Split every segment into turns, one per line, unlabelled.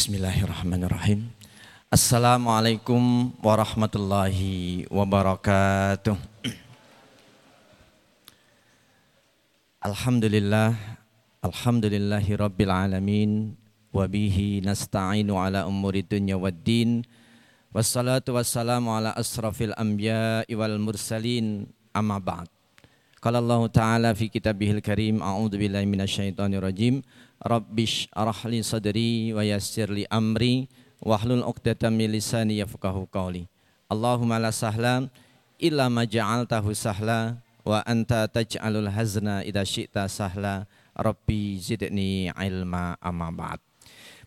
Bismillahirrahmanirrahim. Assalamualaikum warahmatullahi wabarakatuh. Alhamdulillah, alhamdulillahi rabbil alamin, wa bihi nasta'inu ala umuri dunya waddin, wassalatu wassalamu ala asrafil anbiya'i wal mursalin, amma ba'd. Qala Allah Ta'ala fi kitabihil karim, a'udhu billahi minasyaitonir rajim, Rabbish arahli sadri wa amri wahlul uqdatam min lisani. Allahumma la sahla illa ma ja'altahu sahla wa anta taj'alul hazna idza syi'ta sahla. Zidni ilma amma.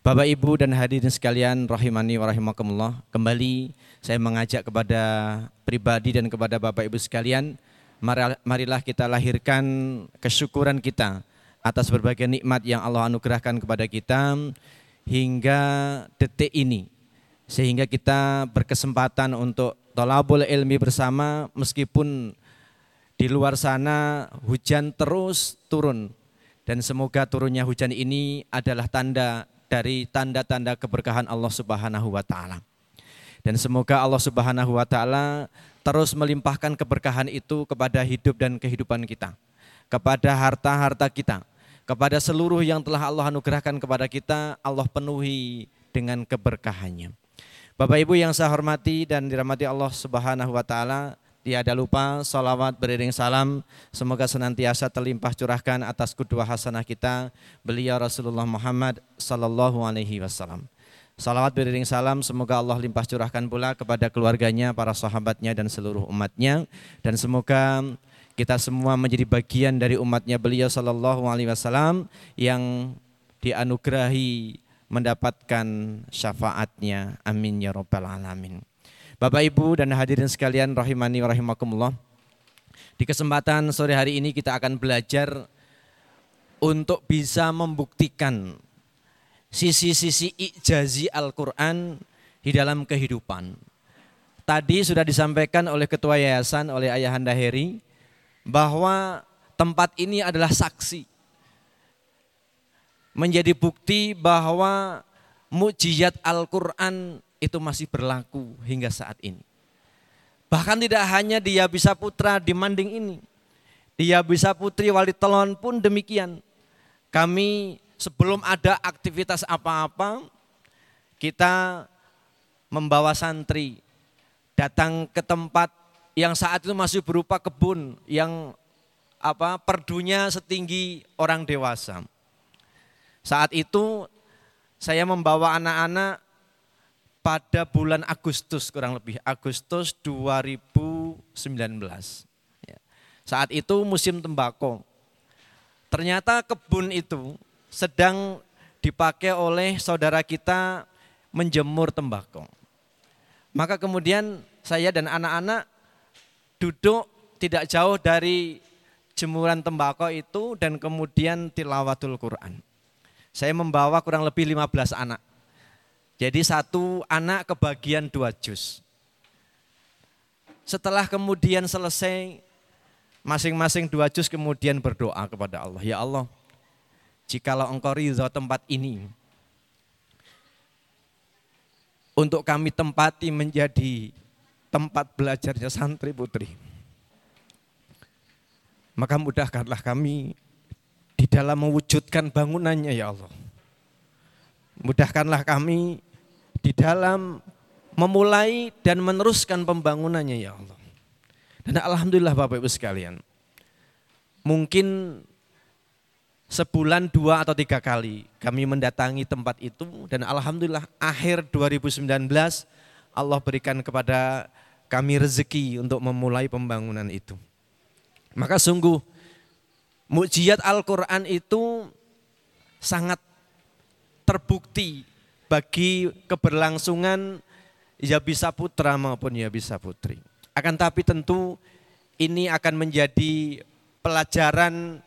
Bapak Ibu dan hadirin sekalian rahimani wa rahimakumullah. Kembali saya mengajak kepada pribadi dan kepada Bapak Ibu sekalian, marilah kita lahirkan kesyukuran kita atas berbagai nikmat yang Allah anugerahkan kepada kita hingga detik ini. Sehingga kita berkesempatan untuk tolabul ilmi bersama meskipun di luar sana hujan terus turun. Dan semoga turunnya hujan ini adalah tanda dari tanda-tanda keberkahan Allah Subhanahu wa taala. Dan semoga Allah Subhanahu wa taala terus melimpahkan keberkahan itu kepada hidup dan kehidupan kita, kepada harta-harta kita, kepada seluruh yang telah Allah anugerahkan kepada kita, Allah penuhi dengan keberkahannya. Bapak Ibu yang saya hormati dan dirahmati Allah Subhanahu wa taala, tiada lupa salawat beriring salam semoga senantiasa terlimpah curahkan atas kedua hasanah kita beliau Rasulullah Muhammad sallallahu alaihi wasallam. Salawat beriring salam semoga Allah limpah curahkan pula kepada keluarganya, para sahabatnya dan seluruh umatnya dan semoga kita semua menjadi bagian dari umatnya beliau sallallahu alaihi wasallam yang dianugerahi mendapatkan syafaatnya. Amin ya rabbal alamin. Bapak Ibu dan hadirin sekalian rahimani wa rahimakumullah. Di kesempatan sore hari ini kita akan belajar untuk bisa membuktikan sisi-sisi ijazi Al-Quran di dalam kehidupan. Tadi sudah disampaikan oleh Ketua Yayasan, oleh Ayahanda Heri, bahwa tempat ini adalah saksi. Menjadi bukti bahwa mujizat Al-Quran itu masih berlaku hingga saat ini. Bahkan tidak hanya dia bisa putra di Manding ini. Dia bisa putri wali telon pun demikian. Kami sebelum ada aktivitas apa-apa, kita membawa santri datang ke tempat yang saat itu masih berupa kebun yang apa perdunya setinggi orang dewasa. Saat itu saya membawa anak-anak pada bulan Agustus kurang lebih Agustus 2019. Ya. Saat itu musim tembakau. Ternyata kebun itu sedang dipakai oleh saudara kita menjemur tembakau. Maka kemudian saya dan anak-anak duduk tidak jauh dari jemuran tembakau itu dan kemudian tilawatul Quran. Saya membawa kurang lebih 15 anak. Jadi satu anak kebagian dua juz. Setelah kemudian selesai masing-masing dua juz kemudian berdoa kepada Allah. Ya Allah, jikalau engkau ridho tempat ini, untuk kami tempati menjadi tempat belajarnya santri putri. Maka mudahkanlah kami di dalam mewujudkan bangunannya ya Allah. Mudahkanlah kami di dalam memulai dan meneruskan pembangunannya ya Allah. Dan Alhamdulillah Bapak Ibu sekalian, mungkin sebulan dua atau tiga kali kami mendatangi tempat itu dan Alhamdulillah akhir 2019 Allah berikan kepada kami rezeki untuk memulai pembangunan itu. Maka sungguh mukjizat Al-Quran itu sangat terbukti bagi keberlangsungan ya bisa putra maupun ya bisa putri. Akan tapi tentu ini akan menjadi pelajaran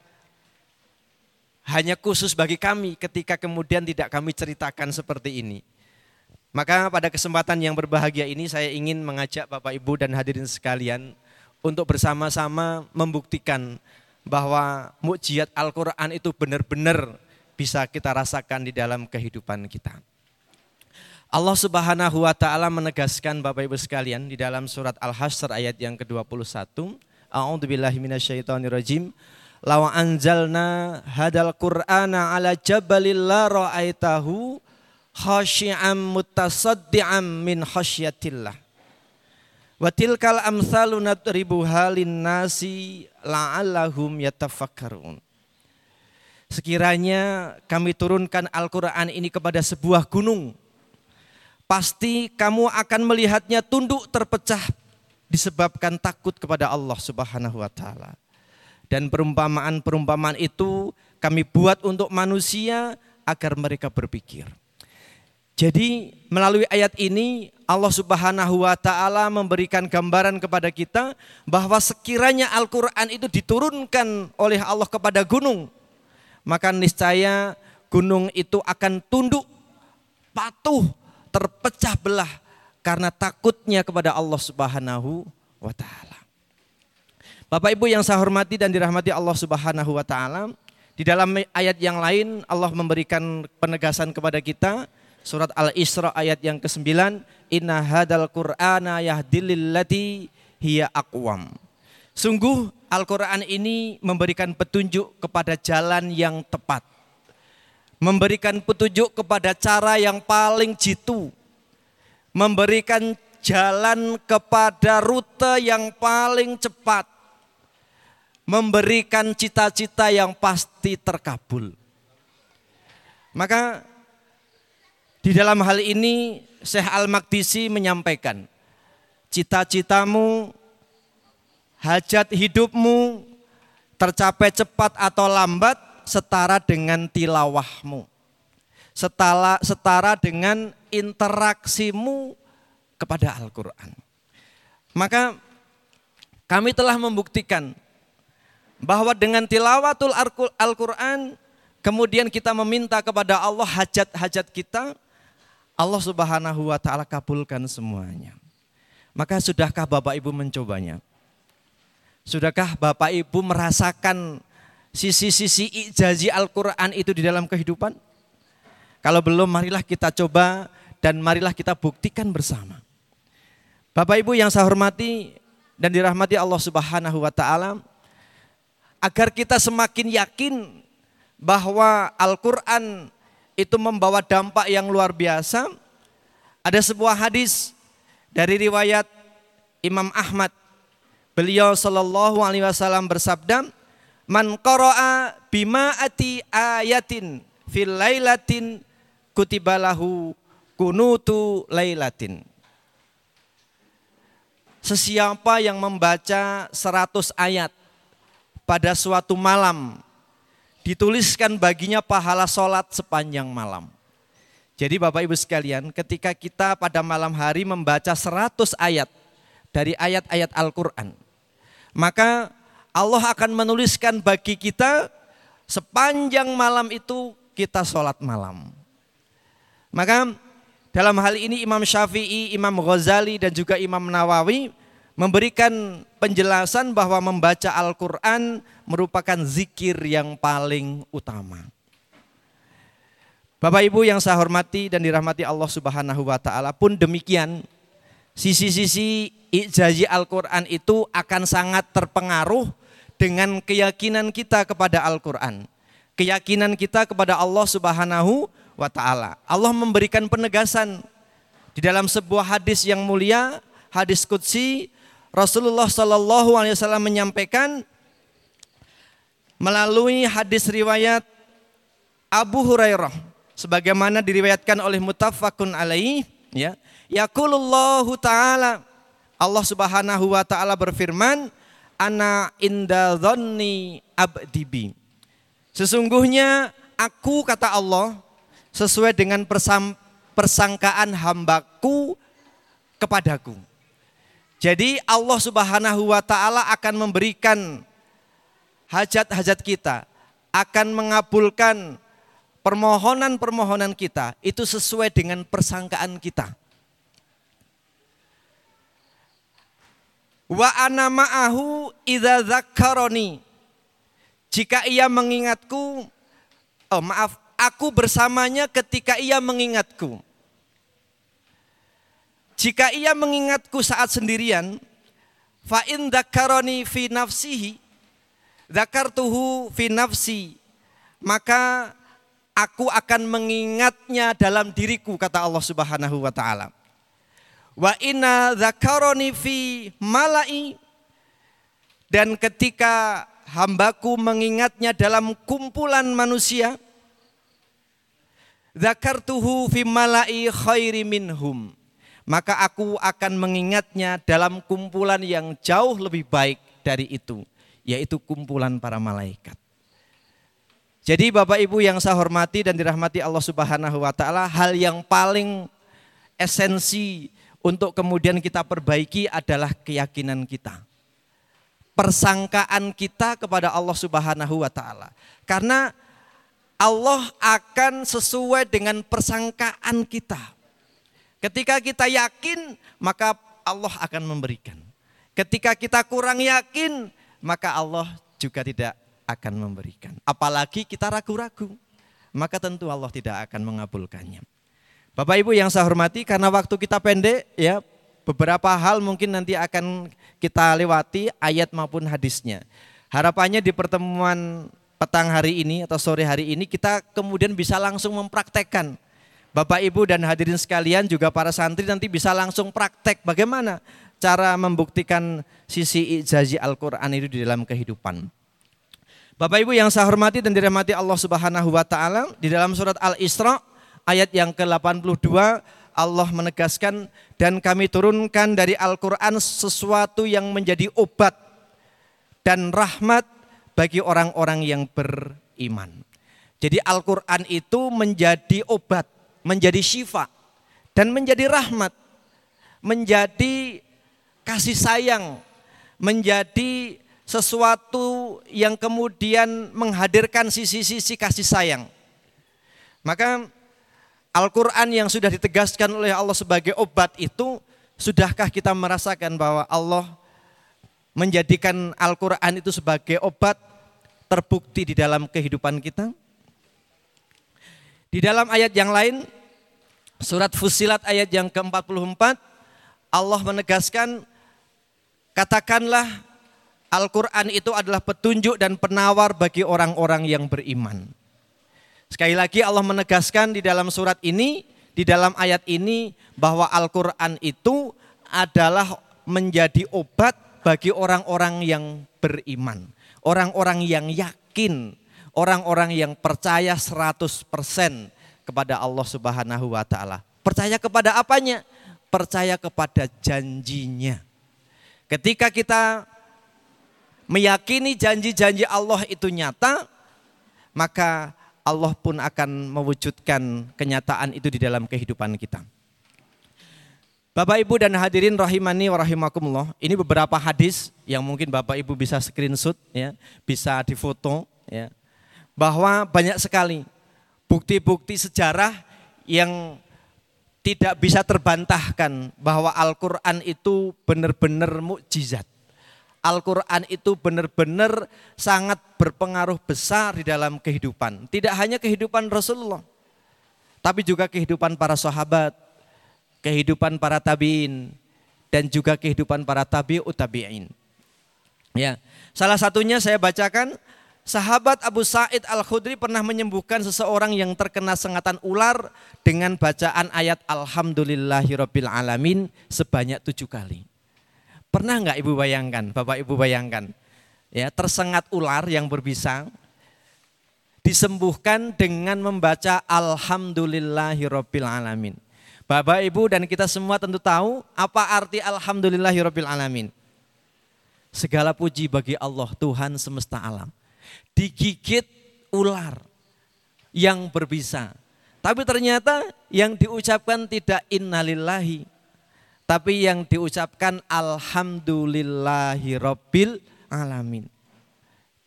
hanya khusus bagi kami ketika kemudian tidak kami ceritakan seperti ini. Maka pada kesempatan yang berbahagia ini saya ingin mengajak Bapak Ibu dan hadirin sekalian untuk bersama-sama membuktikan bahwa mukjizat Al-Quran itu benar-benar bisa kita rasakan di dalam kehidupan kita. Allah Subhanahu wa taala menegaskan Bapak Ibu sekalian di dalam surat Al-Hasyr ayat yang ke-21. A'udzubillahi minasyaitonirrajim. Law anzalna hadal Qur'ana ala jabalil la ra'aitahu khashi'an mutasaddian min khasyatillah. Wa tilkal amsalu nadribuha nasi la'allahum yatafakkarun. Sekiranya kami turunkan Al-Quran ini kepada sebuah gunung, pasti kamu akan melihatnya tunduk terpecah disebabkan takut kepada Allah Subhanahu wa taala. Dan perumpamaan-perumpamaan itu kami buat untuk manusia agar mereka berpikir. Jadi melalui ayat ini Allah Subhanahu wa taala memberikan gambaran kepada kita bahwa sekiranya Al-Qur'an itu diturunkan oleh Allah kepada gunung, maka niscaya gunung itu akan tunduk, patuh, terpecah belah karena takutnya kepada Allah Subhanahu wa taala. Bapak Ibu yang saya hormati dan dirahmati Allah Subhanahu wa taala, di dalam ayat yang lain Allah memberikan penegasan kepada kita surat Al-Isra ayat yang ke-9, "Inna hadal Qur'ana yahdilil lati hiya aqwam." Sungguh Al-Quran ini memberikan petunjuk kepada jalan yang tepat. Memberikan petunjuk kepada cara yang paling jitu. Memberikan jalan kepada rute yang paling cepat. Memberikan cita-cita yang pasti terkabul. Maka di dalam hal ini Syekh Al-Makdisi menyampaikan, cita-citamu hajat hidupmu tercapai cepat atau lambat setara dengan tilawahmu. Setara, setara dengan interaksimu kepada Al-Quran. Maka kami telah membuktikan bahwa dengan tilawatul Al-Quran kemudian kita meminta kepada Allah hajat-hajat kita, Allah subhanahu wa ta'ala kabulkan semuanya. Maka sudahkah Bapak Ibu mencobanya? Sudahkah Bapak Ibu merasakan sisi-sisi ijazi Al-Quran itu di dalam kehidupan? Kalau belum, marilah kita coba dan marilah kita buktikan bersama. Bapak Ibu yang saya hormati dan dirahmati Allah Subhanahu wa taala, agar kita semakin yakin bahwa Al-Qur'an itu membawa dampak yang luar biasa. Ada sebuah hadis dari riwayat Imam Ahmad Beliau sallallahu alaihi wasallam bersabda, "Man qara'a bima'ati ayatin fil lailatin kutibalahu kunutu lailatin." Sesiapa yang membaca 100 ayat pada suatu malam dituliskan baginya pahala sholat sepanjang malam. Jadi Bapak Ibu sekalian ketika kita pada malam hari membaca 100 ayat dari ayat-ayat Al-Quran maka Allah akan menuliskan bagi kita sepanjang malam itu kita sholat malam. Maka dalam hal ini Imam Syafi'i, Imam Ghazali dan juga Imam Nawawi memberikan penjelasan bahwa membaca Al-Quran merupakan zikir yang paling utama. Bapak Ibu yang saya hormati dan dirahmati Allah Subhanahu wa taala pun demikian sisi-sisi ijazi Al-Quran itu akan sangat terpengaruh dengan keyakinan kita kepada Al-Quran. Keyakinan kita kepada Allah Subhanahu wa Ta'ala. Allah memberikan penegasan di dalam sebuah hadis yang mulia, hadis Qudsi, Rasulullah Sallallahu Alaihi Wasallam menyampaikan melalui hadis riwayat Abu Hurairah sebagaimana diriwayatkan oleh mutafakun alaih ya Yaqulullahu taala Allah Subhanahu wa taala berfirman, "Ana inda dhanni abdibi." Sesungguhnya aku kata Allah sesuai dengan persangkaan hambaku kepadaku. Jadi Allah Subhanahu wa taala akan memberikan hajat-hajat kita, akan mengabulkan permohonan-permohonan kita itu sesuai dengan persangkaan kita. Wa ana ma'ahu. Jika ia mengingatku, oh maaf, aku bersamanya ketika ia mengingatku. Jika ia mengingatku saat sendirian, fa in dzakaroni fi nafsihi dzakartuhu fi nafsi maka aku akan mengingatnya dalam diriku kata Allah Subhanahu wa taala. Wa inna dzakaroni fi malai dan ketika hambaku mengingatnya dalam kumpulan manusia dzakartuhu fi malai khairi minhum maka aku akan mengingatnya dalam kumpulan yang jauh lebih baik dari itu, yaitu kumpulan para malaikat. Jadi Bapak Ibu yang saya hormati dan dirahmati Allah Subhanahu wa taala, hal yang paling esensi untuk kemudian kita perbaiki adalah keyakinan kita. Persangkaan kita kepada Allah Subhanahu wa taala. Karena Allah akan sesuai dengan persangkaan kita. Ketika kita yakin, maka Allah akan memberikan. Ketika kita kurang yakin, maka Allah juga tidak akan memberikan. Apalagi kita ragu-ragu, maka tentu Allah tidak akan mengabulkannya. Bapak Ibu yang saya hormati, karena waktu kita pendek, ya beberapa hal mungkin nanti akan kita lewati ayat maupun hadisnya. Harapannya di pertemuan petang hari ini atau sore hari ini kita kemudian bisa langsung mempraktekkan Bapak Ibu dan hadirin sekalian juga para santri nanti bisa langsung praktek bagaimana cara membuktikan sisi ijazi Al-Quran itu di dalam kehidupan. Bapak Ibu yang saya hormati dan dirahmati Allah Subhanahu wa taala, di dalam surat Al-Isra ayat yang ke-82 Allah menegaskan dan kami turunkan dari Al-Qur'an sesuatu yang menjadi obat dan rahmat bagi orang-orang yang beriman. Jadi Al-Qur'an itu menjadi obat menjadi syifa dan menjadi rahmat, menjadi kasih sayang, menjadi sesuatu yang kemudian menghadirkan sisi-sisi kasih sayang. Maka Al-Quran yang sudah ditegaskan oleh Allah sebagai obat itu, sudahkah kita merasakan bahwa Allah menjadikan Al-Quran itu sebagai obat terbukti di dalam kehidupan kita? Di dalam ayat yang lain, Surat Fusilat ayat yang ke-44 Allah menegaskan katakanlah Al-Quran itu adalah petunjuk dan penawar bagi orang-orang yang beriman. Sekali lagi Allah menegaskan di dalam surat ini, di dalam ayat ini bahwa Al-Quran itu adalah menjadi obat bagi orang-orang yang beriman. Orang-orang yang yakin, orang-orang yang percaya 100% kepada Allah Subhanahu wa taala. Percaya kepada apanya? Percaya kepada janjinya. Ketika kita meyakini janji-janji Allah itu nyata, maka Allah pun akan mewujudkan kenyataan itu di dalam kehidupan kita. Bapak Ibu dan hadirin rahimani wa rahimakumullah. Ini beberapa hadis yang mungkin Bapak Ibu bisa screenshot ya, bisa difoto ya. Bahwa banyak sekali bukti-bukti sejarah yang tidak bisa terbantahkan bahwa Al-Quran itu benar-benar mukjizat. Al-Quran itu benar-benar sangat berpengaruh besar di dalam kehidupan. Tidak hanya kehidupan Rasulullah, tapi juga kehidupan para sahabat, kehidupan para tabiin, dan juga kehidupan para tabi'ut tabi'in. Ya, salah satunya saya bacakan Sahabat Abu Sa'id Al-Khudri pernah menyembuhkan seseorang yang terkena sengatan ular dengan bacaan ayat Alhamdulillahirabbil alamin sebanyak tujuh kali. Pernah nggak ibu bayangkan, bapak ibu bayangkan, ya tersengat ular yang berbisa disembuhkan dengan membaca Alhamdulillahirabbil alamin. Bapak ibu dan kita semua tentu tahu apa arti Alhamdulillahirabbil alamin. Segala puji bagi Allah Tuhan semesta alam digigit ular yang berbisa. Tapi ternyata yang diucapkan tidak innalillahi. Tapi yang diucapkan alhamdulillahi rabbil alamin.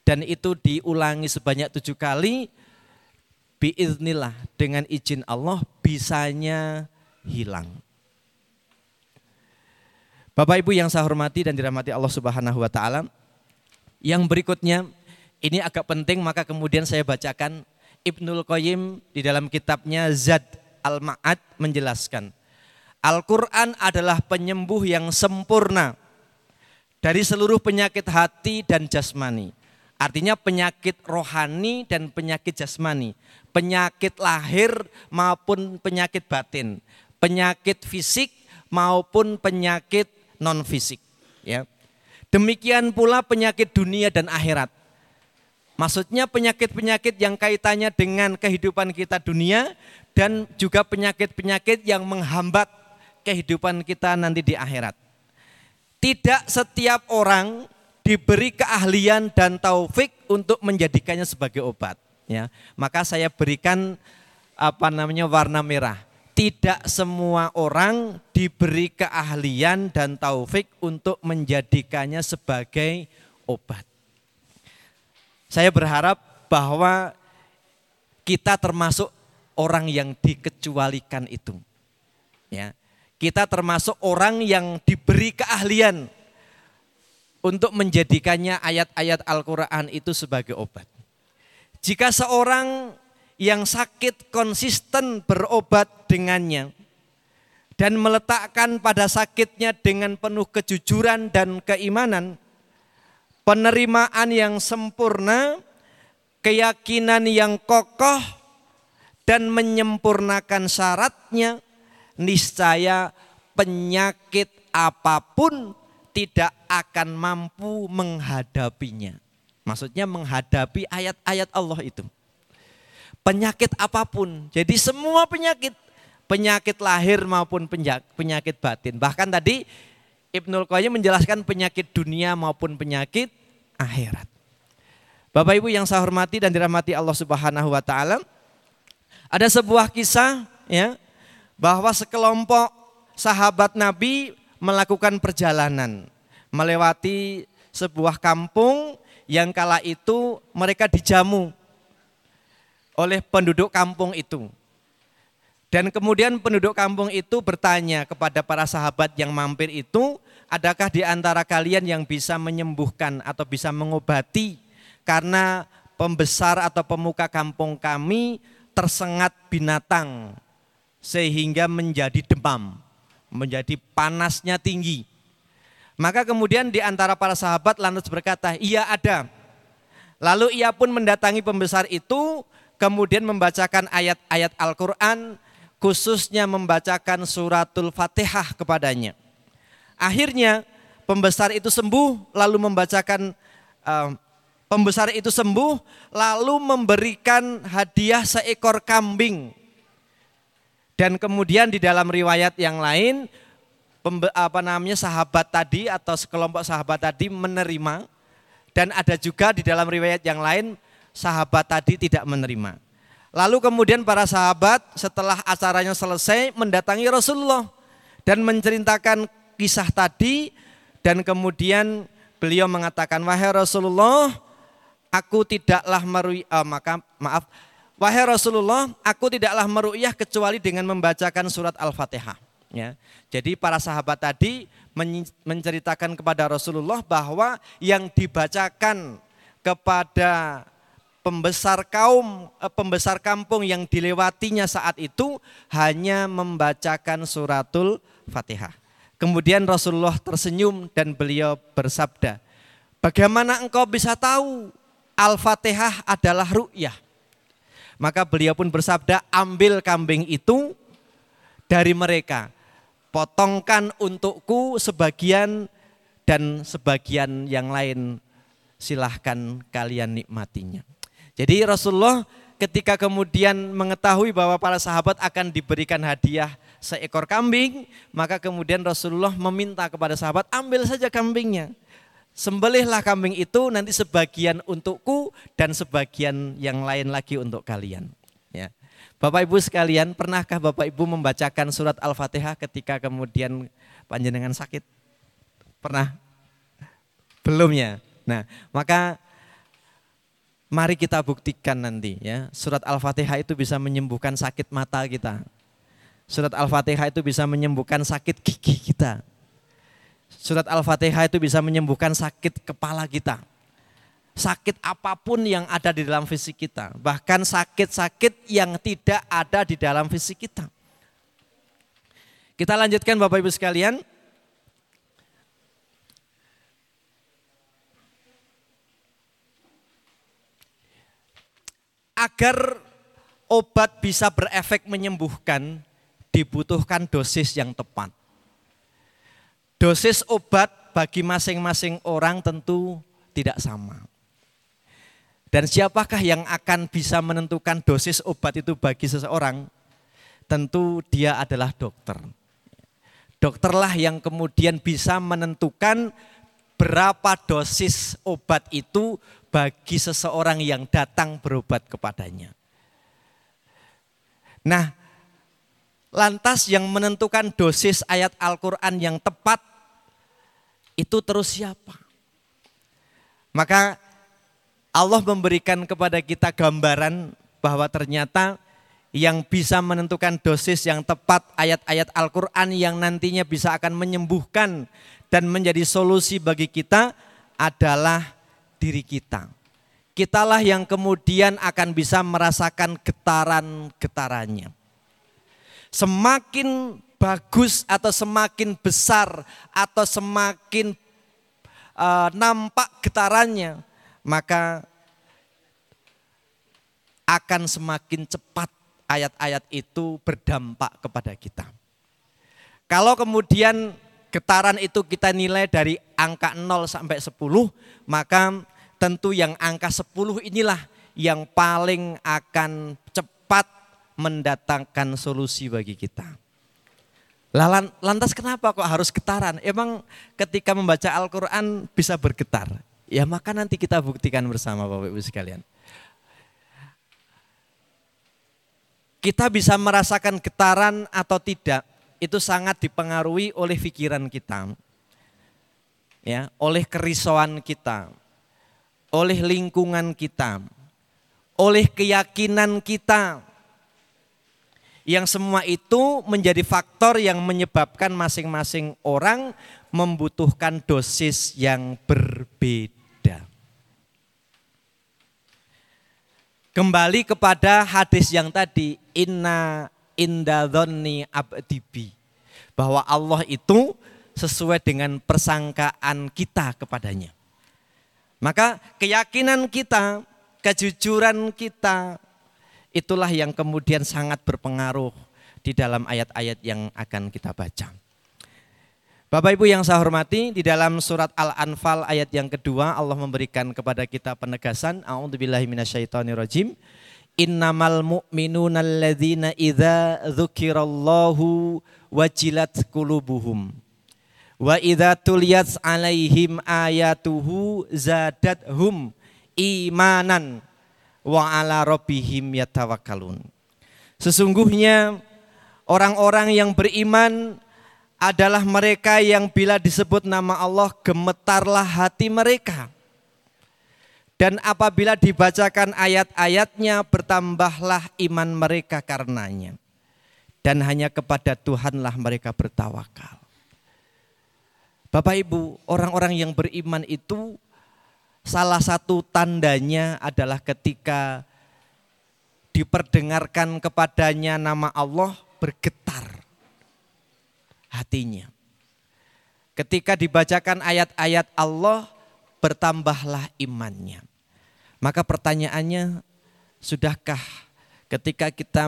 Dan itu diulangi sebanyak tujuh kali. Biiznillah dengan izin Allah bisanya hilang. Bapak Ibu yang saya hormati dan dirahmati Allah Subhanahu wa taala. Yang berikutnya ini agak penting maka kemudian saya bacakan Ibnul Qayyim di dalam kitabnya Zad Al-Ma'ad menjelaskan Al-Quran adalah penyembuh yang sempurna dari seluruh penyakit hati dan jasmani. Artinya penyakit rohani dan penyakit jasmani. Penyakit lahir maupun penyakit batin. Penyakit fisik maupun penyakit non fisik. Ya. Demikian pula penyakit dunia dan akhirat. Maksudnya penyakit-penyakit yang kaitannya dengan kehidupan kita dunia dan juga penyakit-penyakit yang menghambat kehidupan kita nanti di akhirat. Tidak setiap orang diberi keahlian dan taufik untuk menjadikannya sebagai obat. Ya, maka saya berikan apa namanya warna merah. Tidak semua orang diberi keahlian dan taufik untuk menjadikannya sebagai obat. Saya berharap bahwa kita termasuk orang yang dikecualikan itu. Ya, kita termasuk orang yang diberi keahlian untuk menjadikannya ayat-ayat Al-Quran itu sebagai obat. Jika seorang yang sakit konsisten berobat dengannya dan meletakkan pada sakitnya dengan penuh kejujuran dan keimanan, penerimaan yang sempurna, keyakinan yang kokoh, dan menyempurnakan syaratnya, niscaya penyakit apa pun tidak akan mampu menghadapinya. Maksudnya menghadapi ayat-ayat Allah itu. Penyakit apa pun. Jadi semua penyakit, penyakit lahir maupun penyakit batin. Bahkan tadi Ibnul Qayyim menjelaskan penyakit dunia maupun penyakit akhirat. Bapak Ibu yang saya hormati dan dirahmati Allah Subhanahu wa taala, ada sebuah kisah ya bahwa sekelompok sahabat Nabi melakukan perjalanan melewati sebuah kampung yang kala itu mereka dijamu oleh penduduk kampung itu. Dan kemudian penduduk kampung itu bertanya kepada para sahabat yang mampir itu, adakah di antara kalian yang bisa menyembuhkan atau bisa mengobati karena pembesar atau pemuka kampung kami tersengat binatang sehingga menjadi demam, menjadi panasnya tinggi. Maka kemudian di antara para sahabat lantas berkata, iya ada. Lalu ia pun mendatangi pembesar itu, kemudian membacakan ayat-ayat Al-Quran, khususnya membacakan suratul fatihah kepadanya. Akhirnya pembesar itu sembuh, lalu membacakan uh, pembesar itu sembuh, lalu memberikan hadiah seekor kambing dan kemudian di dalam riwayat yang lain apa namanya sahabat tadi atau sekelompok sahabat tadi menerima dan ada juga di dalam riwayat yang lain sahabat tadi tidak menerima. Lalu kemudian para sahabat setelah acaranya selesai mendatangi Rasulullah dan menceritakan kisah tadi dan kemudian beliau mengatakan wahai Rasulullah aku tidaklah merui uh, maka maaf Wahai Rasulullah, aku tidaklah meru'yah kecuali dengan membacakan surat Al-Fatihah. Ya. Jadi para sahabat tadi menceritakan kepada Rasulullah bahwa yang dibacakan kepada pembesar kaum, eh, pembesar kampung yang dilewatinya saat itu hanya membacakan suratul Fatihah. Kemudian Rasulullah tersenyum dan beliau bersabda, bagaimana engkau bisa tahu Al-Fatihah adalah ru'yah? Maka beliau pun bersabda, ambil kambing itu dari mereka. Potongkan untukku sebagian dan sebagian yang lain silahkan kalian nikmatinya. Jadi Rasulullah ketika kemudian mengetahui bahwa para sahabat akan diberikan hadiah seekor kambing, maka kemudian Rasulullah meminta kepada sahabat, ambil saja kambingnya. Sembelihlah kambing itu nanti sebagian untukku dan sebagian yang lain lagi untuk kalian. Ya. Bapak Ibu sekalian, pernahkah Bapak Ibu membacakan surat Al-Fatihah ketika kemudian panjenengan sakit? Pernah? Belum ya? Nah, maka mari kita buktikan nanti ya. Surat Al-Fatihah itu bisa menyembuhkan sakit mata kita. Surat Al-Fatihah itu bisa menyembuhkan sakit gigi kita. Surat Al-Fatihah itu bisa menyembuhkan sakit kepala kita. Sakit apa pun yang ada di dalam fisik kita. Bahkan sakit-sakit yang tidak ada di dalam fisik kita. Kita lanjutkan Bapak Ibu sekalian. Agar obat bisa berefek menyembuhkan, dibutuhkan dosis yang tepat. Dosis obat bagi masing-masing orang tentu tidak sama. Dan siapakah yang akan bisa menentukan dosis obat itu bagi seseorang? Tentu dia adalah dokter. Dokterlah yang kemudian bisa menentukan berapa dosis obat itu bagi seseorang yang datang berobat kepadanya. Nah, lantas yang menentukan dosis ayat Al-Quran yang tepat itu terus siapa? Maka Allah memberikan kepada kita gambaran bahwa ternyata yang bisa menentukan dosis yang tepat ayat-ayat Al-Quran yang nantinya bisa akan menyembuhkan dan menjadi solusi bagi kita adalah diri kita. Kitalah yang kemudian akan bisa merasakan getaran-getarannya. Semakin bagus atau semakin besar atau semakin uh, nampak getarannya, maka akan semakin cepat ayat-ayat itu berdampak kepada kita. Kalau kemudian getaran itu kita nilai dari angka 0 sampai 10, maka tentu yang angka 10 inilah yang paling akan cepat mendatangkan solusi bagi kita. Lantas kenapa kok harus getaran? Emang ketika membaca Al-Quran bisa bergetar? Ya maka nanti kita buktikan bersama Bapak Ibu sekalian. kita bisa merasakan getaran atau tidak itu sangat dipengaruhi oleh pikiran kita. Ya, oleh kerisauan kita, oleh lingkungan kita, oleh keyakinan kita. Yang semua itu menjadi faktor yang menyebabkan masing-masing orang membutuhkan dosis yang berbeda. Kembali kepada hadis yang tadi, inna indadhonni abdibi. Bahwa Allah itu sesuai dengan persangkaan kita kepadanya. Maka keyakinan kita, kejujuran kita, itulah yang kemudian sangat berpengaruh di dalam ayat-ayat yang akan kita baca. Bapak Ibu yang saya hormati, di dalam surat Al-Anfal ayat yang kedua Allah memberikan kepada kita penegasan, A'udzubillahi minasyaitonirrajim. Innamal mu'minuna alladzina idza dzukirallahu wajilat qulubuhum. Wa idza tuliyat alaihim ayatuhu zadathum imanan wa ala rabbihim yatawakkalun. Sesungguhnya orang-orang yang beriman adalah mereka yang bila disebut nama Allah gemetarlah hati mereka. Dan apabila dibacakan ayat-ayatnya bertambahlah iman mereka karenanya. Dan hanya kepada Tuhanlah mereka bertawakal. Bapak Ibu, orang-orang yang beriman itu salah satu tandanya adalah ketika diperdengarkan kepadanya nama Allah bergetar hatinya. Ketika dibacakan ayat-ayat Allah, bertambahlah imannya. Maka pertanyaannya, sudahkah ketika kita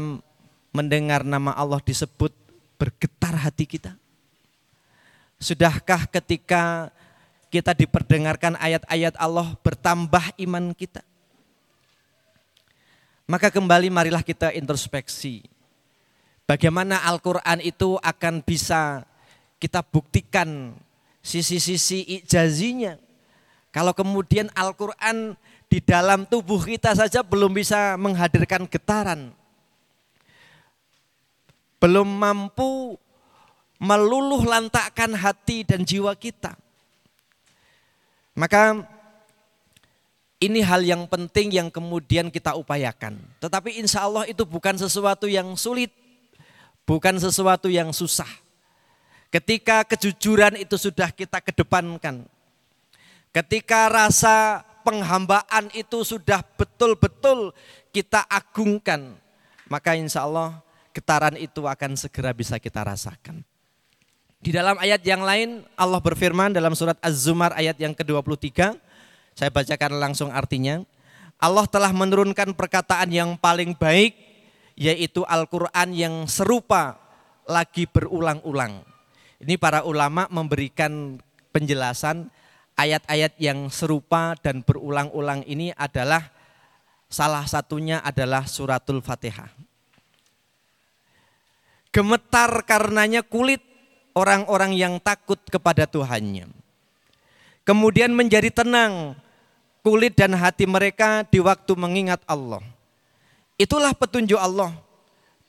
mendengar nama Allah disebut bergetar hati kita? Sudahkah ketika kita diperdengarkan ayat-ayat Allah bertambah iman kita? Maka kembali marilah kita introspeksi Bagaimana Al-Quran itu akan bisa kita buktikan sisi-sisi ijazinya. Kalau kemudian Al-Quran di dalam tubuh kita saja belum bisa menghadirkan getaran. Belum mampu meluluh lantakkan hati dan jiwa kita. Maka ini hal yang penting yang kemudian kita upayakan. Tetapi insya Allah itu bukan sesuatu yang sulit bukan sesuatu yang susah. Ketika kejujuran itu sudah kita kedepankan, ketika rasa penghambaan itu sudah betul-betul kita agungkan, maka insya Allah getaran itu akan segera bisa kita rasakan. Di dalam ayat yang lain Allah berfirman dalam surat Az-Zumar ayat yang ke-23. Saya bacakan langsung artinya. Allah telah menurunkan perkataan yang paling baik yaitu Al-Quran yang serupa lagi berulang-ulang. Ini para ulama memberikan penjelasan ayat-ayat yang serupa dan berulang-ulang ini adalah salah satunya adalah suratul Fatihah. Gemetar karenanya kulit orang-orang yang takut kepada Tuhannya. Kemudian menjadi tenang kulit dan hati mereka di waktu mengingat Allah. Itulah petunjuk Allah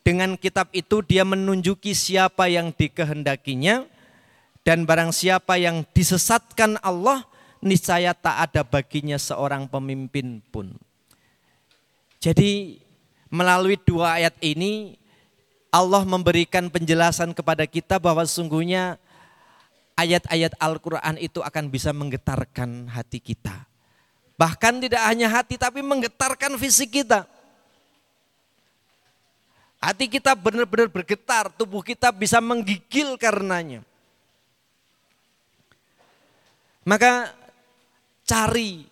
dengan kitab itu dia menunjuki siapa yang dikehendakinya dan barang siapa yang disesatkan Allah niscaya tak ada baginya seorang pemimpin pun. Jadi melalui dua ayat ini Allah memberikan penjelasan kepada kita bahwa sungguhnya ayat-ayat Al-Quran itu akan bisa menggetarkan hati kita. Bahkan tidak hanya hati tapi menggetarkan fisik kita. Hati kita benar-benar bergetar, tubuh kita bisa menggigil karenanya. Maka cari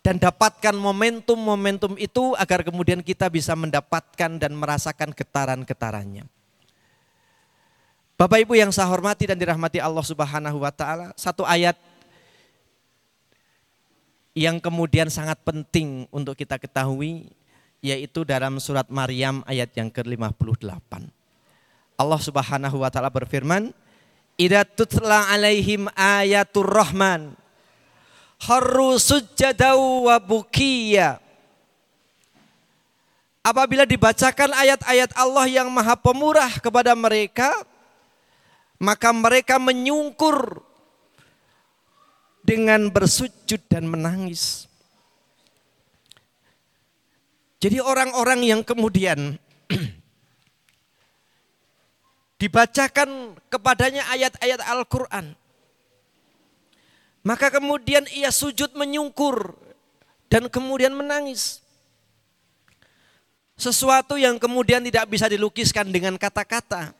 dan dapatkan momentum-momentum itu agar kemudian kita bisa mendapatkan dan merasakan getaran-getarannya. Bapak Ibu yang saya hormati dan dirahmati Allah Subhanahu wa taala, satu ayat yang kemudian sangat penting untuk kita ketahui yaitu dalam surat Maryam ayat yang ke-58. Allah Subhanahu wa taala berfirman, "Idza tutla alaihim ayatul rahman harru wa bukiya." Apabila dibacakan ayat-ayat Allah yang Maha Pemurah kepada mereka, maka mereka menyungkur dengan bersujud dan menangis. Jadi orang-orang yang kemudian dibacakan kepadanya ayat-ayat Al-Quran. Maka kemudian ia sujud menyungkur dan kemudian menangis. Sesuatu yang kemudian tidak bisa dilukiskan dengan kata-kata.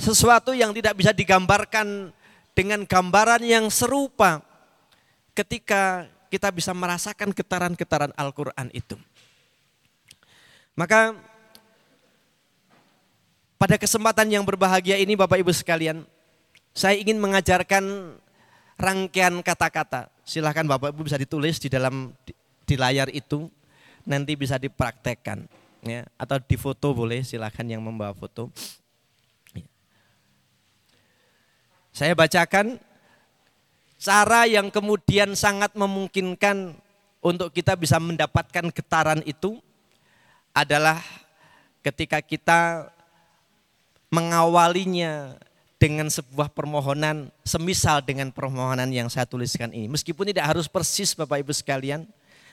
Sesuatu yang tidak bisa digambarkan dengan gambaran yang serupa ketika kita bisa merasakan getaran-getaran Al-Quran itu. Maka pada kesempatan yang berbahagia ini Bapak Ibu sekalian, saya ingin mengajarkan rangkaian kata-kata. Silahkan Bapak Ibu bisa ditulis di dalam di layar itu, nanti bisa dipraktekkan. Ya, atau di foto boleh, silahkan yang membawa foto. Ya. Saya bacakan cara yang kemudian sangat memungkinkan untuk kita bisa mendapatkan getaran itu adalah ketika kita mengawalinya dengan sebuah permohonan semisal dengan permohonan yang saya tuliskan ini. Meskipun tidak harus persis Bapak Ibu sekalian,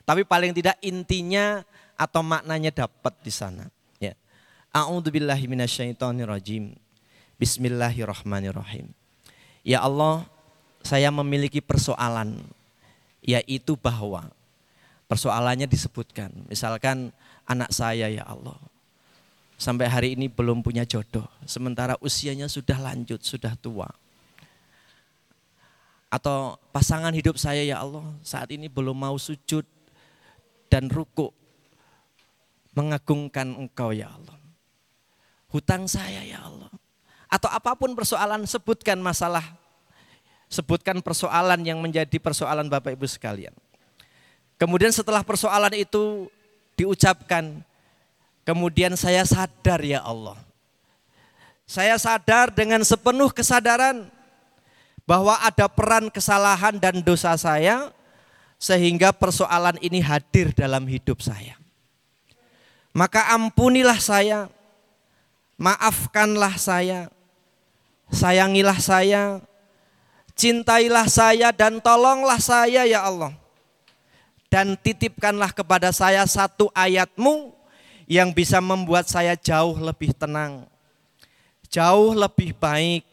tapi paling tidak intinya atau maknanya dapat di sana. Ya. A'udzubillahi minasyaitonirrajim. Bismillahirrahmanirrahim. Ya Allah, saya memiliki persoalan yaitu bahwa persoalannya disebutkan. Misalkan anak saya ya Allah. Sampai hari ini belum punya jodoh. Sementara usianya sudah lanjut, sudah tua. Atau pasangan hidup saya ya Allah saat ini belum mau sujud dan ruku mengagungkan engkau ya Allah. Hutang saya ya Allah. Atau apa pun persoalan sebutkan masalah. Sebutkan persoalan yang menjadi persoalan Bapak Ibu sekalian. Kemudian setelah persoalan itu diucapkan. Kemudian saya sadar ya Allah. Saya sadar dengan sepenuh kesadaran bahwa ada peran kesalahan dan dosa saya sehingga persoalan ini hadir dalam hidup saya. Maka ampunilah saya, maafkanlah saya, sayangilah saya, cintailah saya dan tolonglah saya ya Allah dan titipkanlah kepada saya satu ayatmu yang bisa membuat saya jauh lebih tenang, jauh lebih baik,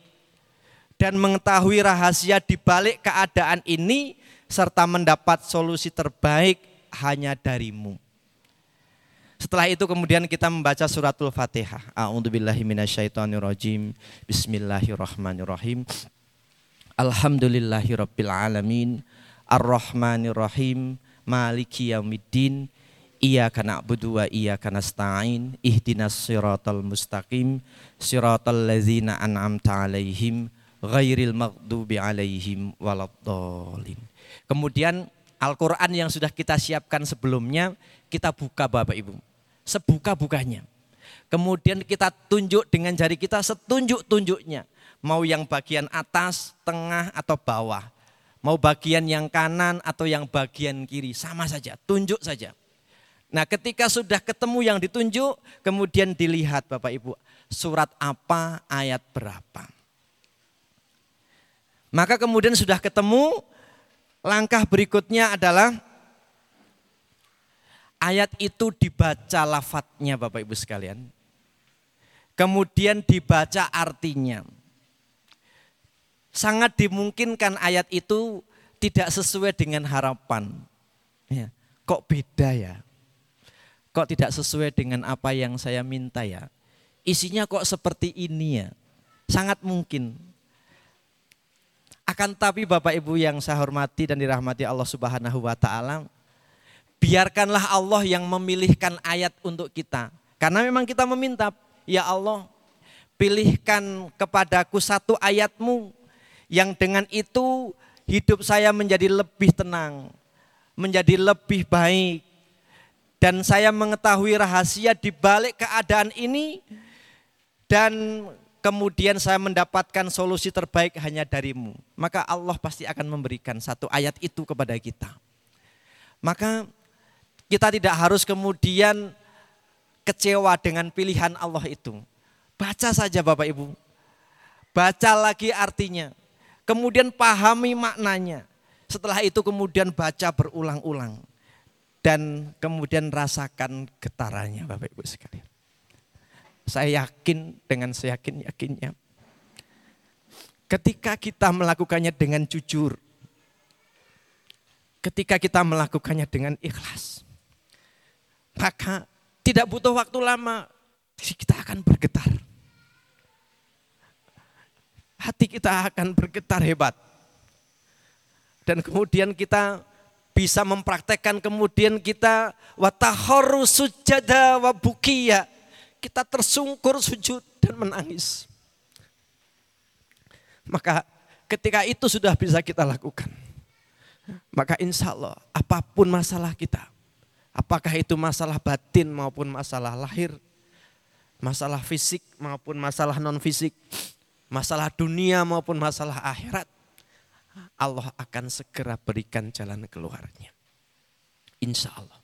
dan mengetahui rahasia di balik keadaan ini serta mendapat solusi terbaik hanya darimu. Setelah itu kemudian kita membaca suratul Fatihah. A'udzubillahi minasyaitonirrajim. Bismillahirrahmanirrahim. Alhamdulillahirabbil alamin. Arrahmanirrahim. Maliki yaumiddin. Iyyaka na'budu wa iyyaka nasta'in. Ihdinas siratal mustaqim. Siratal ladzina an'amta 'alaihim ghairil maghdubi 'alaihim waladdallin. Kemudian Al-Qur'an yang sudah kita siapkan sebelumnya kita buka Bapak Ibu sebuka-bukanya. Kemudian kita tunjuk dengan jari kita setunjuk-tunjuknya. Mau yang bagian atas, tengah, atau bawah. Mau bagian yang kanan atau yang bagian kiri. Sama saja, tunjuk saja. Nah ketika sudah ketemu yang ditunjuk, kemudian dilihat Bapak Ibu, surat apa, ayat berapa. Maka kemudian sudah ketemu, langkah berikutnya adalah ayat itu dibaca lafadznya Bapak Ibu sekalian. Kemudian dibaca artinya. Sangat dimungkinkan ayat itu tidak sesuai dengan harapan. Ya, kok beda ya? Kok tidak sesuai dengan apa yang saya minta ya? Isinya kok seperti ini ya? Sangat mungkin. Akan tapi Bapak Ibu yang saya hormati dan dirahmati Allah Subhanahu wa taala, biarkanlah Allah yang memilihkan ayat untuk kita. Karena memang kita meminta, ya Allah, pilihkan kepadaku satu ayatmu yang dengan itu hidup saya menjadi lebih tenang, menjadi lebih baik. Dan saya mengetahui rahasia di balik keadaan ini dan kemudian saya mendapatkan solusi terbaik hanya darimu. Maka Allah pasti akan memberikan satu ayat itu kepada kita. Maka kita tidak harus kemudian kecewa dengan pilihan Allah itu. Baca saja Bapak Ibu. Baca lagi artinya. Kemudian pahami maknanya. Setelah itu kemudian baca berulang-ulang. Dan kemudian rasakan getarannya Bapak Ibu sekalian. Saya yakin dengan seyakin-yakinnya. Ketika kita melakukannya dengan jujur. Ketika kita melakukannya dengan ikhlas maka tidak butuh waktu lama, kita akan bergetar. Hati kita akan bergetar hebat. Dan kemudian kita bisa mempraktekkan kemudian kita watahoru sujada wa bukiya. Kita tersungkur sujud dan menangis. Maka ketika itu sudah bisa kita lakukan. Maka insya Allah apa pun masalah kita Apakah itu masalah batin maupun masalah lahir, masalah fisik maupun masalah non fisik, masalah dunia maupun masalah akhirat, Allah akan segera berikan jalan keluarnya. Insya Allah.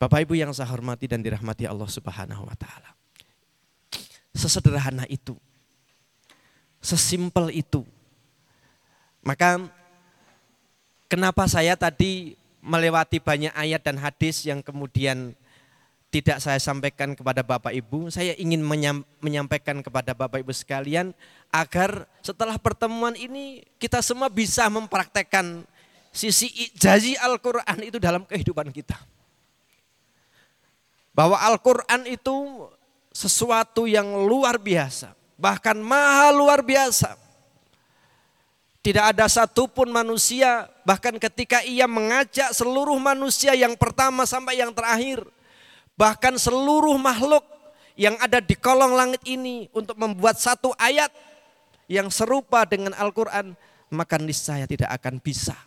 Bapak Ibu yang saya hormati dan dirahmati Allah Subhanahu wa taala. Sesederhana itu. Sesimpel itu. Maka kenapa saya tadi melewati banyak ayat dan hadis yang kemudian tidak saya sampaikan kepada Bapak Ibu, saya ingin menyampaikan kepada Bapak Ibu sekalian agar setelah pertemuan ini kita semua bisa mempraktekkan sisi janji Al-Quran itu dalam kehidupan kita. Bahwa Al-Quran itu sesuatu yang luar biasa, bahkan maha luar biasa. Tidak ada satupun manusia, bahkan ketika ia mengajak seluruh manusia yang pertama sampai yang terakhir, bahkan seluruh makhluk yang ada di kolong langit ini untuk membuat satu ayat yang serupa dengan Al-Quran, maka niscaya tidak akan bisa.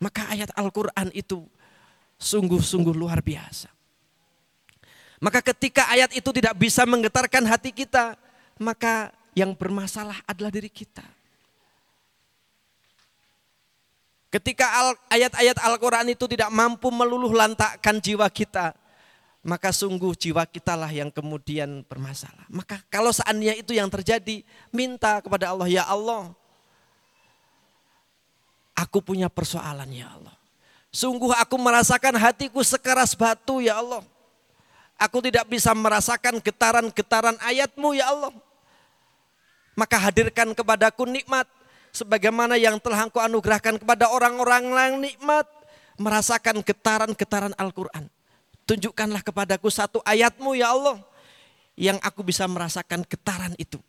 Maka ayat Al-Quran itu sungguh-sungguh luar biasa. Maka ketika ayat itu tidak bisa menggetarkan hati kita, maka yang bermasalah adalah diri kita. Ketika ayat-ayat Al-Quran itu tidak mampu meluluh lantakkan jiwa kita, maka sungguh jiwa kita lah yang kemudian bermasalah. Maka kalau seandainya itu yang terjadi, minta kepada Allah, ya Allah, aku punya persoalan ya Allah. Sungguh aku merasakan hatiku sekeras batu ya Allah. Aku tidak bisa merasakan getaran-getaran ayatmu ya Allah. Maka hadirkan kepadaku nikmat sebagaimana yang telah engkau anugerahkan kepada orang-orang yang nikmat merasakan getaran-getaran Al-Quran. tunjukkanlah kepadaku satu ayatmu ya Allah yang aku bisa merasakan getaran itu.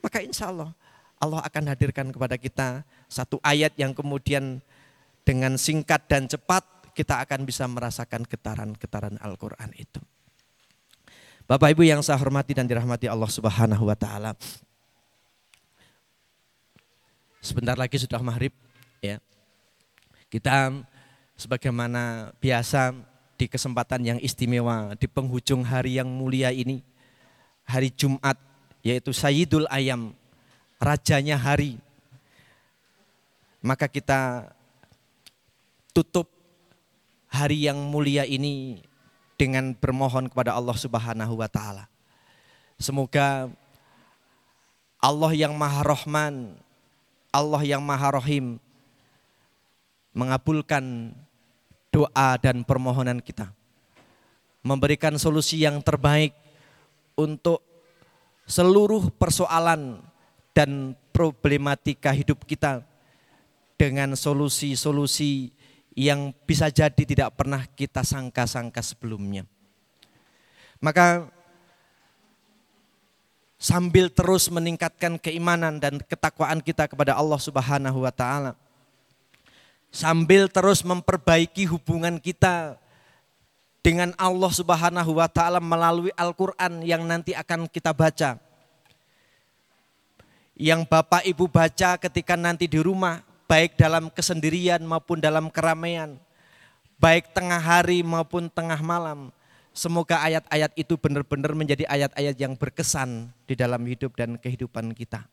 Maka insya Allah Allah akan hadirkan kepada kita satu ayat yang kemudian dengan singkat dan cepat kita akan bisa merasakan getaran-getaran Al-Quran itu. Bapak Ibu yang saya hormati dan dirahmati Allah Subhanahu wa taala. Sebentar lagi sudah maghrib ya. Kita sebagaimana biasa di kesempatan yang istimewa di penghujung hari yang mulia ini hari Jumat yaitu Sayyidul Ayam rajanya hari maka kita tutup hari yang mulia ini dengan bermohon kepada Allah Subhanahu wa taala. Semoga Allah yang Maha Rahman, Allah yang Maha Rahim mengabulkan doa dan permohonan kita. Memberikan solusi yang terbaik untuk seluruh persoalan dan problematika hidup kita dengan solusi-solusi yang bisa jadi tidak pernah kita sangka-sangka sebelumnya. Maka sambil terus meningkatkan keimanan dan ketakwaan kita kepada Allah Subhanahu wa taala. Sambil terus memperbaiki hubungan kita dengan Allah Subhanahu wa taala melalui Al-Qur'an yang nanti akan kita baca. Yang Bapak Ibu baca ketika nanti di rumah baik dalam kesendirian maupun dalam keramaian, baik tengah hari maupun tengah malam. Semoga ayat-ayat itu benar-benar menjadi ayat-ayat yang berkesan di dalam hidup dan kehidupan kita.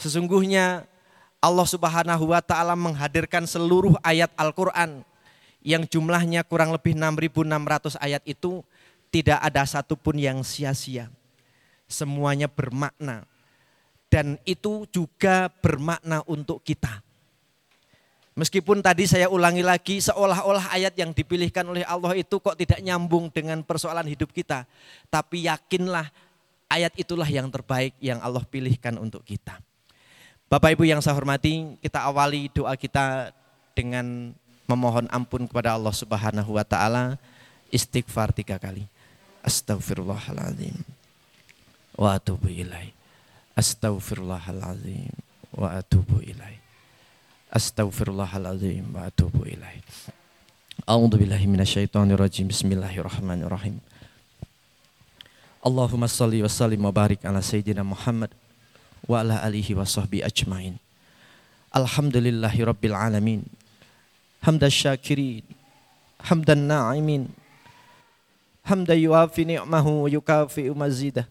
Sesungguhnya Allah Subhanahu wa taala menghadirkan seluruh ayat Al-Qur'an yang jumlahnya kurang lebih 6600 ayat itu tidak ada satupun yang sia-sia. Semuanya bermakna dan itu juga bermakna untuk kita. Meskipun tadi saya ulangi lagi seolah-olah ayat yang dipilihkan oleh Allah itu kok tidak nyambung dengan persoalan hidup kita. Tapi yakinlah ayat itulah yang terbaik yang Allah pilihkan untuk kita. Bapak Ibu yang saya hormati, kita awali doa kita dengan memohon ampun kepada Allah Subhanahu wa taala istighfar tiga kali. Astagfirullahaladzim. Wa atubu ilaih. Astaghfirullahaladzim wa atubu ilaih. Astaghfirullahaladzim wa atubu ilaih. A'udzu billahi minasyaitonir rajim. Bismillahirrahmanirrahim. Allahumma salli wa sallim wa barik ala sayyidina Muhammad wa ala alihi wa sahbi ajmain. Alhamdulillahi rabbil alamin. Hamdan syakirin. Hamdan na'imin. Hamdan yuafi ni'mahu wa yukafi'u mazidah.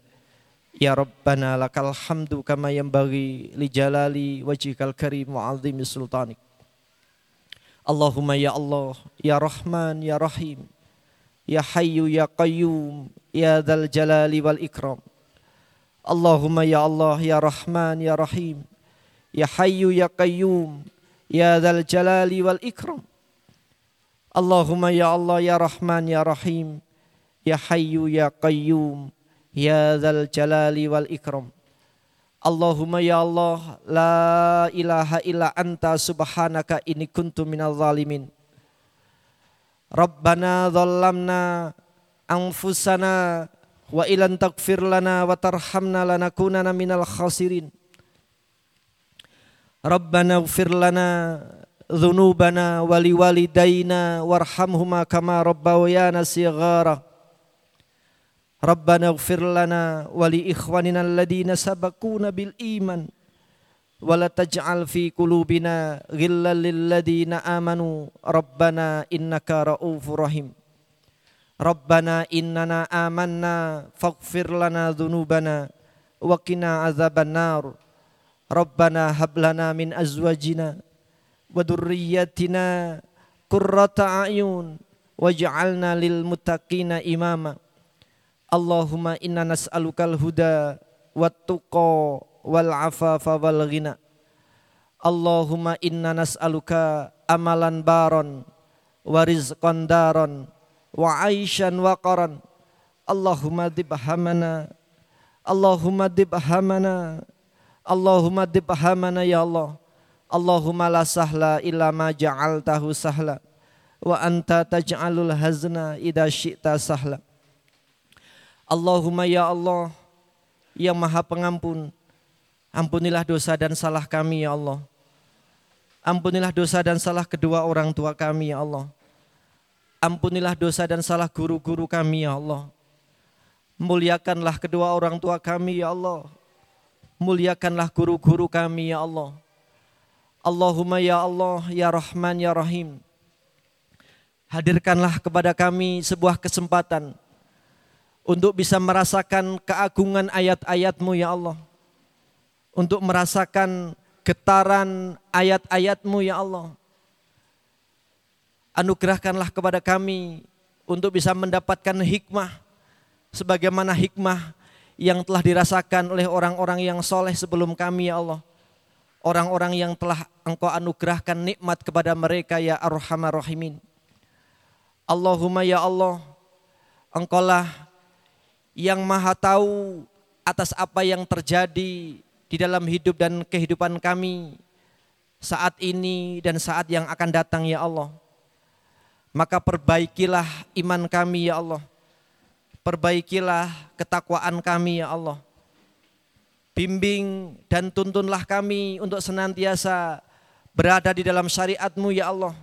Ya Rabbana lakal hamdu kama yanbaghi li jalali wajhikal karim wa azimi sultanik. Allahumma ya Allah, ya Rahman, ya Rahim, ya Hayyu, ya Qayyum, ya Dzal Jalali wal Ikram. Allahumma ya Allah, ya Rahman, ya Rahim, ya Hayyu, ya Qayyum, ya Dzal Jalali wal Ikram. Allahumma ya Allah, ya Rahman, ya Rahim, ya Hayyu, ya Qayyum, Ya Zal Jalali wal Ikram. Allahumma ya Allah la ilaha illa anta subhanaka ini kuntu minal zalimin. Rabbana dhallamna anfusana wa ilan takfir lana wa tarhamna lanakunana minal khasirin. Rabbana ufir lana dhunubana wali walidayna warhamhuma kama rabbawayana sighara. Rabbana ighfir lana wa li ikhwanina bil iman wa la taj'al fi qulubina ghillan amanu. Rabbana innaka ra'ufur Rabbana innana amanna faghfir lana wakina wa Rabbana hablana min azwajina wa dhurriyyatina qurrata a'yun waj'alna lil muttaqina imama. Allahumma inna nas'alukal huda wat tuqa wal afafa wal ghina. Allahumma inna nas'aluka amalan baron wa rizqan daron wa aishan qaran. Allahumma dibhamana Allahumma dibhamana Allahumma dibhamana ya Allah Allahumma la sahla illa ma ja'altahu sahla
wa anta taj'alul hazna idza syi'ta sahla. Allahumma ya Allah yang Maha Pengampun, ampunilah dosa dan salah kami ya Allah. Ampunilah dosa dan salah kedua orang tua kami ya Allah. Ampunilah dosa dan salah guru-guru kami ya Allah. Muliakanlah kedua orang tua kami ya Allah. Muliakanlah guru-guru kami ya Allah. Allahumma ya Allah ya Rahman ya Rahim. Hadirkanlah kepada kami sebuah kesempatan untuk bisa merasakan keagungan ayat-ayatmu ya Allah. Untuk merasakan getaran ayat-ayatmu ya Allah. Anugerahkanlah kepada kami untuk bisa mendapatkan hikmah sebagaimana hikmah yang telah dirasakan oleh orang-orang yang soleh sebelum kami ya Allah. Orang-orang yang telah engkau anugerahkan nikmat kepada mereka ya arhamar rahimin. Allahumma ya Allah, engkaulah yang maha tahu atas apa yang terjadi di dalam hidup dan kehidupan kami saat ini dan saat yang akan datang ya Allah. Maka perbaikilah iman kami ya Allah. Perbaikilah ketakwaan kami ya Allah. Bimbing dan tuntunlah kami untuk senantiasa berada di dalam syariatmu ya Allah.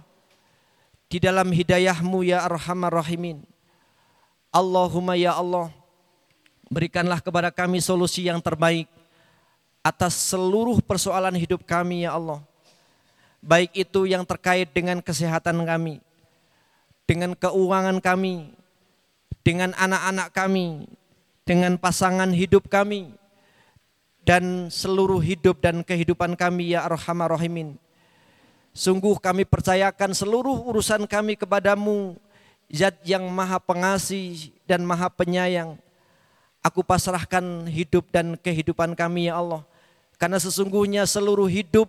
Di dalam hidayahmu ya arhamar rahimin. Allahumma ya Allah. Berikanlah kepada kami solusi yang terbaik atas seluruh persoalan hidup kami ya Allah. Baik itu yang terkait dengan kesehatan kami, dengan keuangan kami, dengan anak-anak kami, dengan pasangan hidup kami, dan seluruh hidup dan kehidupan kami ya Arhamar Rahimin. Sungguh kami percayakan seluruh urusan kami kepadamu, Zat yang maha pengasih dan maha penyayang. Aku pasrahkan hidup dan kehidupan kami ya Allah. Karena sesungguhnya seluruh hidup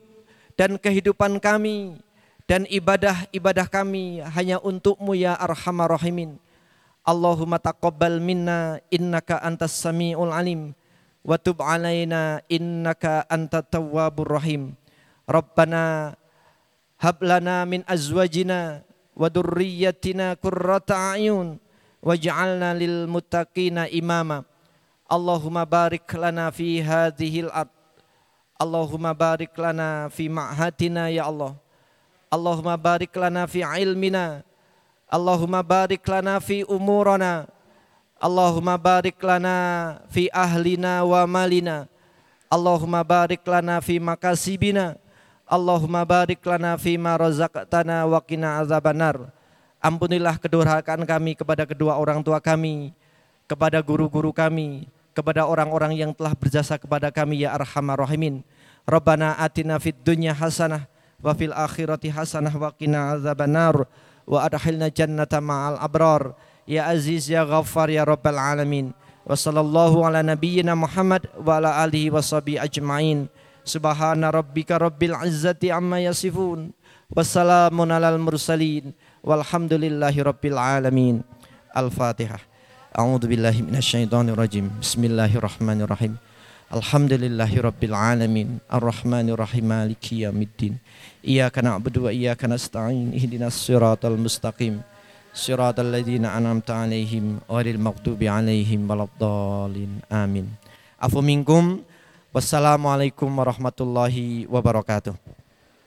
dan kehidupan kami dan ibadah-ibadah kami hanya untukmu ya arhamar rahimin. Allahumma taqabbal minna innaka antas samiul alim wa tub alaina innaka antat tawwabur rahim. Rabbana hab lana min azwajina wa durriyyatina qurrata a'yun waj'alna lil muttaqina imama. Allahumma barik lana fi hadhil ard. Allahumma barik lana fi ma'hatina ya Allah. Allahumma barik lana fi ilmina. Allahumma barik lana fi umurana. Allahumma barik lana fi ahlina wa malina. Allahumma barik lana fi makasibina. Allahumma barik lana fi ma razaqtana wa qina azabannar. Ampunilah kedurhakaan kami kepada kedua orang tua kami kepada guru-guru kami kepada orang-orang yang telah berjasa kepada kami ya arhamar rahimin. Rabbana atina fid dunya hasanah wa fil akhirati hasanah wa qina azabannar wa adkhilna jannata ma'al abrar. Ya aziz ya ghaffar ya rabbal alamin. Wa sallallahu ala nabiyyina Muhammad wa ala alihi wa sahbihi ajmain. Subhana rabbika rabbil izzati amma yasifun. Wassalamun alal mursalin. Walhamdulillahi rabbil alamin. Al-fatihah a'udzu billahi minasyaitonir rajim bismillahirrahmanirrahim Alamin. Ar-Rahmanir Rahim Maliki Yawmiddin Iyaka na'budu wa iyaka nasta'in. Ihdinas siratal mustaqim. Siratal ladhina an'amta alaihim Ghairil maghdubi alaihim Waladdallin. Amin. Afu minkum. Wassalamualaikum warahmatullahi wabarakatuh